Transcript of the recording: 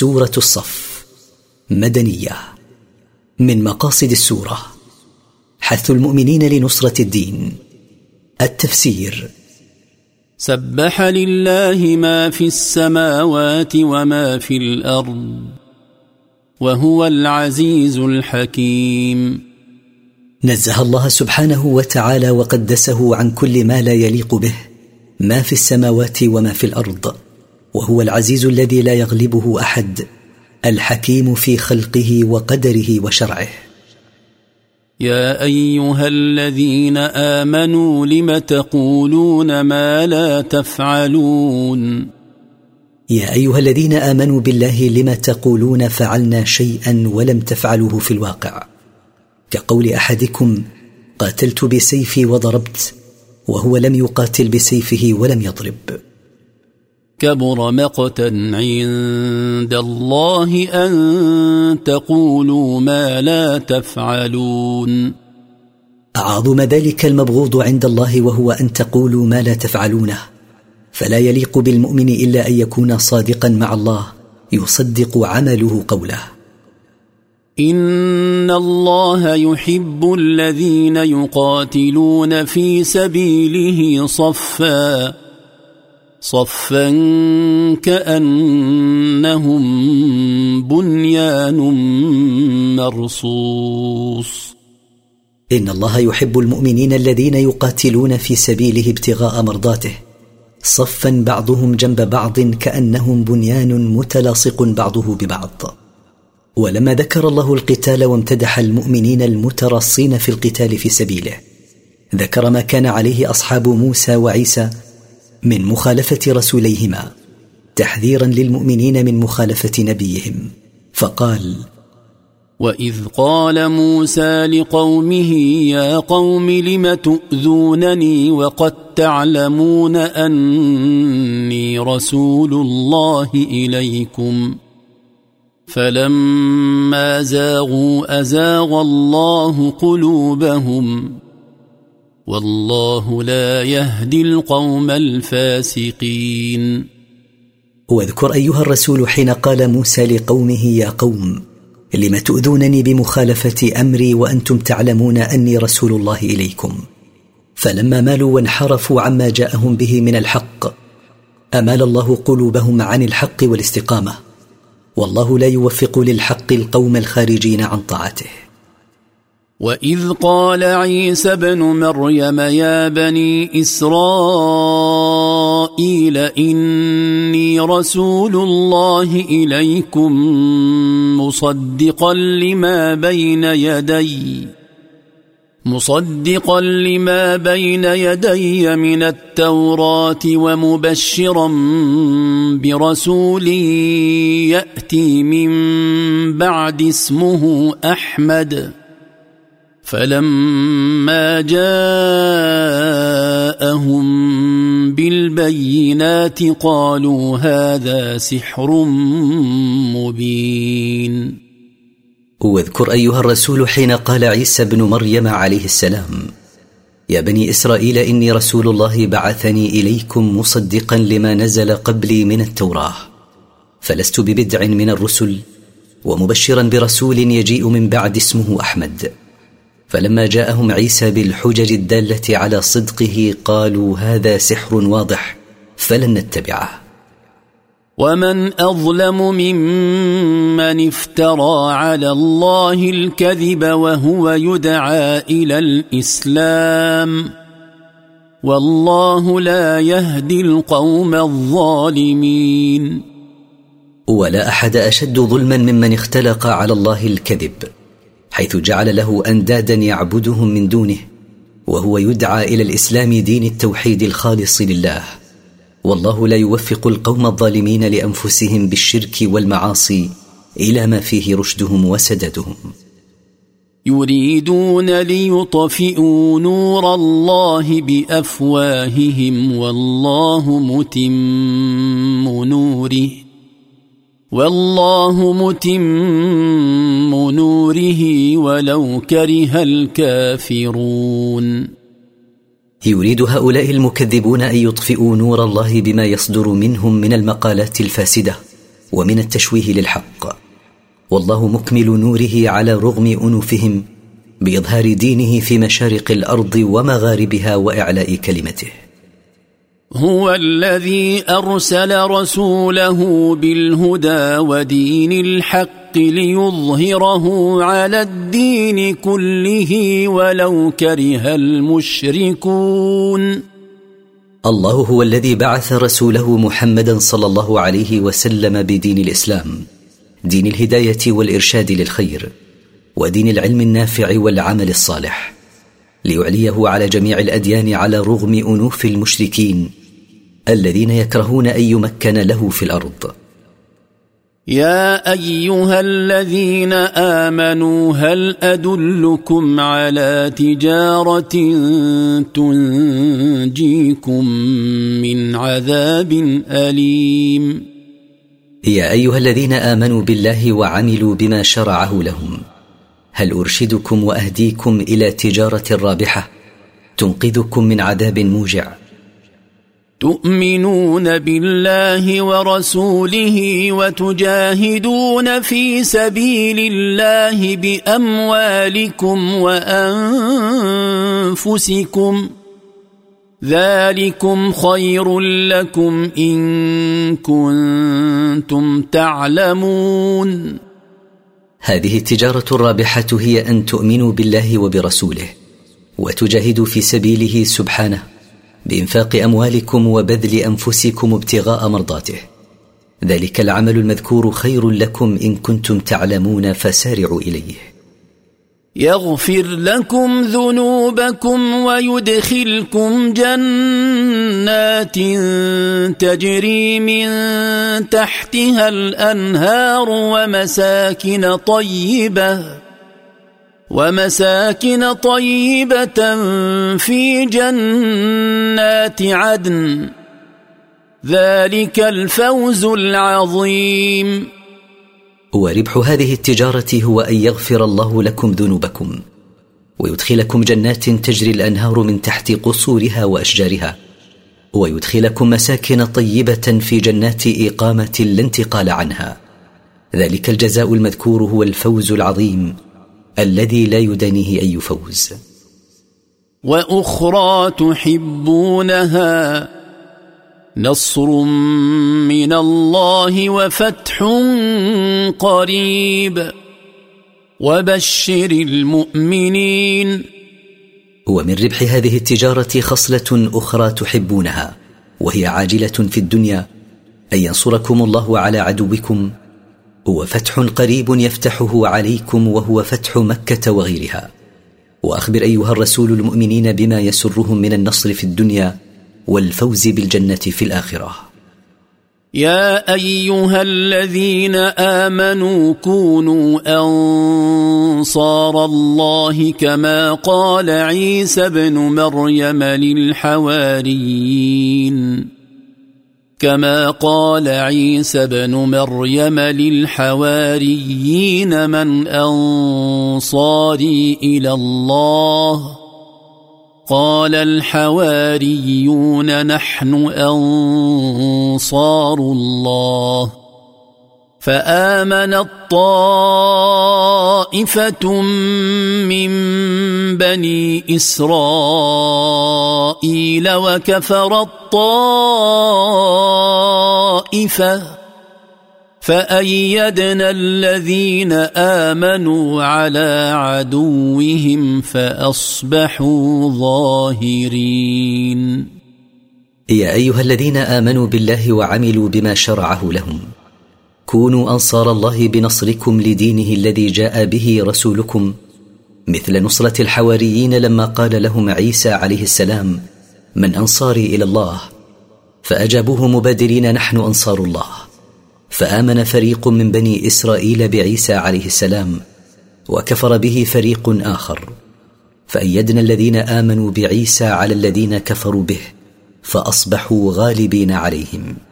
سورة الصف. مدنية. من مقاصد السورة. حث المؤمنين لنصرة الدين. التفسير. سبح لله ما في السماوات وما في الأرض. وهو العزيز الحكيم. نزه الله سبحانه وتعالى وقدسه عن كل ما لا يليق به. ما في السماوات وما في الأرض. وهو العزيز الذي لا يغلبه أحد الحكيم في خلقه وقدره وشرعه. يا أيها الذين آمنوا لم تقولون ما لا تفعلون؟ يا أيها الذين آمنوا بالله لم تقولون فعلنا شيئا ولم تفعلوه في الواقع. كقول أحدكم قاتلت بسيفي وضربت وهو لم يقاتل بسيفه ولم يضرب. كبر مقتا عند الله أن تقولوا ما لا تفعلون. أعظم ذلك المبغوض عند الله وهو أن تقولوا ما لا تفعلونه. فلا يليق بالمؤمن إلا أن يكون صادقا مع الله يصدق عمله قوله. إن الله يحب الذين يقاتلون في سبيله صفا. صفا كأنهم بنيان مرصوص. إن الله يحب المؤمنين الذين يقاتلون في سبيله ابتغاء مرضاته. صفا بعضهم جنب بعض كأنهم بنيان متلاصق بعضه ببعض. ولما ذكر الله القتال وامتدح المؤمنين المترصين في القتال في سبيله ذكر ما كان عليه أصحاب موسى وعيسى من مخالفة رسوليهما تحذيرا للمؤمنين من مخالفة نبيهم. فقال واذ قال موسى لقومه يا قوم لم تؤذونني وقد تعلمون اني رسول الله اليكم؟ فلما زاغوا ازاغ الله قلوبهم والله لا يهدي القوم الفاسقين. واذكر أيها الرسول حين قال موسى لقومه يا قوم لم تؤذونني بمخالفة أمري وأنتم تعلمون أني رسول الله إليكم؟ فلما مالوا وانحرفوا عما جاءهم به من الحق أمال الله قلوبهم عن الحق والاستقامة؟ والله لا يوفق للحق القوم الخارجين عن طاعته. واذ قال عيسى ابن مريم يا بني اسرائيل اني رسول الله اليكم مصدقا لما بين يدي مصدقا لما بين يدي من التوراه ومبشرا برسول ياتي من بعد اسمه احمد فلما جاءهم بالبينات قالوا هذا سحر مبين. واذكر ايها الرسول حين قال عيسى بن مريم عليه السلام يا بني اسرائيل اني رسول الله بعثني اليكم مصدقا لما نزل قبلي من التوراه فلست ببدع من الرسل ومبشرا برسول يجيء من بعد اسمه احمد. فلما جاءهم عيسى بالحجج الدالة على صدقه قالوا هذا سحر واضح فلن نتبعه. ومن أظلم ممن افترى على الله الكذب وهو يدعى إلى الإسلام. والله لا يهدي القوم الظالمين. ولا أحد أشد ظلما ممن اختلق على الله الكذب. حيث جعل له أندادا يعبدهم من دونه وهو يدعى إلى الإسلام دين التوحيد الخالص لله. والله لا يوفق القوم الظالمين لأنفسهم بالشرك والمعاصي إلى ما فيه رشدهم وسددهم يريدون ليطفئوا نور الله بأفواههم والله متم نوره. والله متم نوره ولو كره الكافرون. يريد هؤلاء المكذبون أن يطفئوا نور الله بما يصدر منهم من المقالات الفاسدة ومن التشويه للحق. والله مكمل نوره على رغم أنوفهم بإظهار دينه في مشارق الأرض ومغاربها وإعلاء كلمته. هو الذي أرسل رسوله بالهدى ودين الحق ليظهره على الدين كله ولو كره المشركون. الله هو الذي بعث رسوله محمدا صلى الله عليه وسلم بدين الإسلام دين الهداية والإرشاد للخير ودين العلم النافع والعمل الصالح ليعليه على جميع الأديان على رغم أنوف المشركين الذين يكرهون أن يمكن له في الأرض. يا أيها الذين آمنوا هل أدلكم على تجارة تنجيكم من عذاب أليم؟ يا أيها الذين آمنوا بالله وعملوا بما شرعه لهم هل أرشدكم وأهديكم إلى تجارة رابحة تنقذكم من عذاب موجع؟ تؤمنون بالله ورسوله وتجاهدون في سبيل الله بأموالكم وأنفسكم ذلكم خير لكم إن كنتم تعلمون. هذه التجارة الرابحة هي أن تؤمنوا بالله وبرسوله وتجاهدوا في سبيله سبحانه. بإنفاق أموالكم وبذل أنفسكم ابتغاء مرضاته. ذلك العمل المذكور خير لكم إن كنتم تعلمون فسارعوا إليه. يغفر لكم ذنوبكم ويدخلكم جنات تجري من تحتها الأنهار ومساكن طيبة. ومساكن طيبة في جنات عدن. ذلك الفوز العظيم. وربح هذه التجارة هو أن يغفر الله لكم ذنوبكم ويدخلكم جنات تجري الأنهار من تحت قصورها وأشجارها ويدخلكم مساكن طيبة في جنات إقامة لا انتقال عنها. ذلك الجزاء المذكور هو الفوز العظيم. الذي لا يدانيه اي فوز وأخرى تحبونها نصر من الله وفتح قريب. وبشر المؤمنين. ومن ربح هذه التجارة خصلة أخرى تحبونها وهي عاجلة في الدنيا أن ينصركم الله على عدوكم هو فتح قريب يفتحه عليكم وهو فتح مكة وغيرها. وأخبر أيها الرسول المؤمنين بما يسرهم من النصر في الدنيا والفوز بالجنة في الآخرة. يا أيها الذين آمنوا كونوا أنصار الله كما قال عيسى ابن مريم للحواريين. كما قال عيسى بن مريم للحواريين من أنصاري إلى الله. قال الحواريون نحن أنصار الله. فامنت طائفه من بني إسرائيل وكفر الطائفة فأيدنا الذين آمنوا على عدوهم فأصبحوا ظاهرين. يا أيها الذين آمنوا بالله وعملوا بما شرعه لهم. كونوا أنصار الله بنصركم لدينه الذي جاء به رسولكم مثل نصرة الحواريين لما قال لهم عيسى عليه السلام من أنصاري إلى الله فأجابوه مبادرين نحن أنصار الله فآمن فريق من بني إسرائيل بعيسى عليه السلام وكفر به فريق آخر فأيدنا الذين آمنوا بعيسى على الذين كفروا به فأصبحوا غالبين عليهم.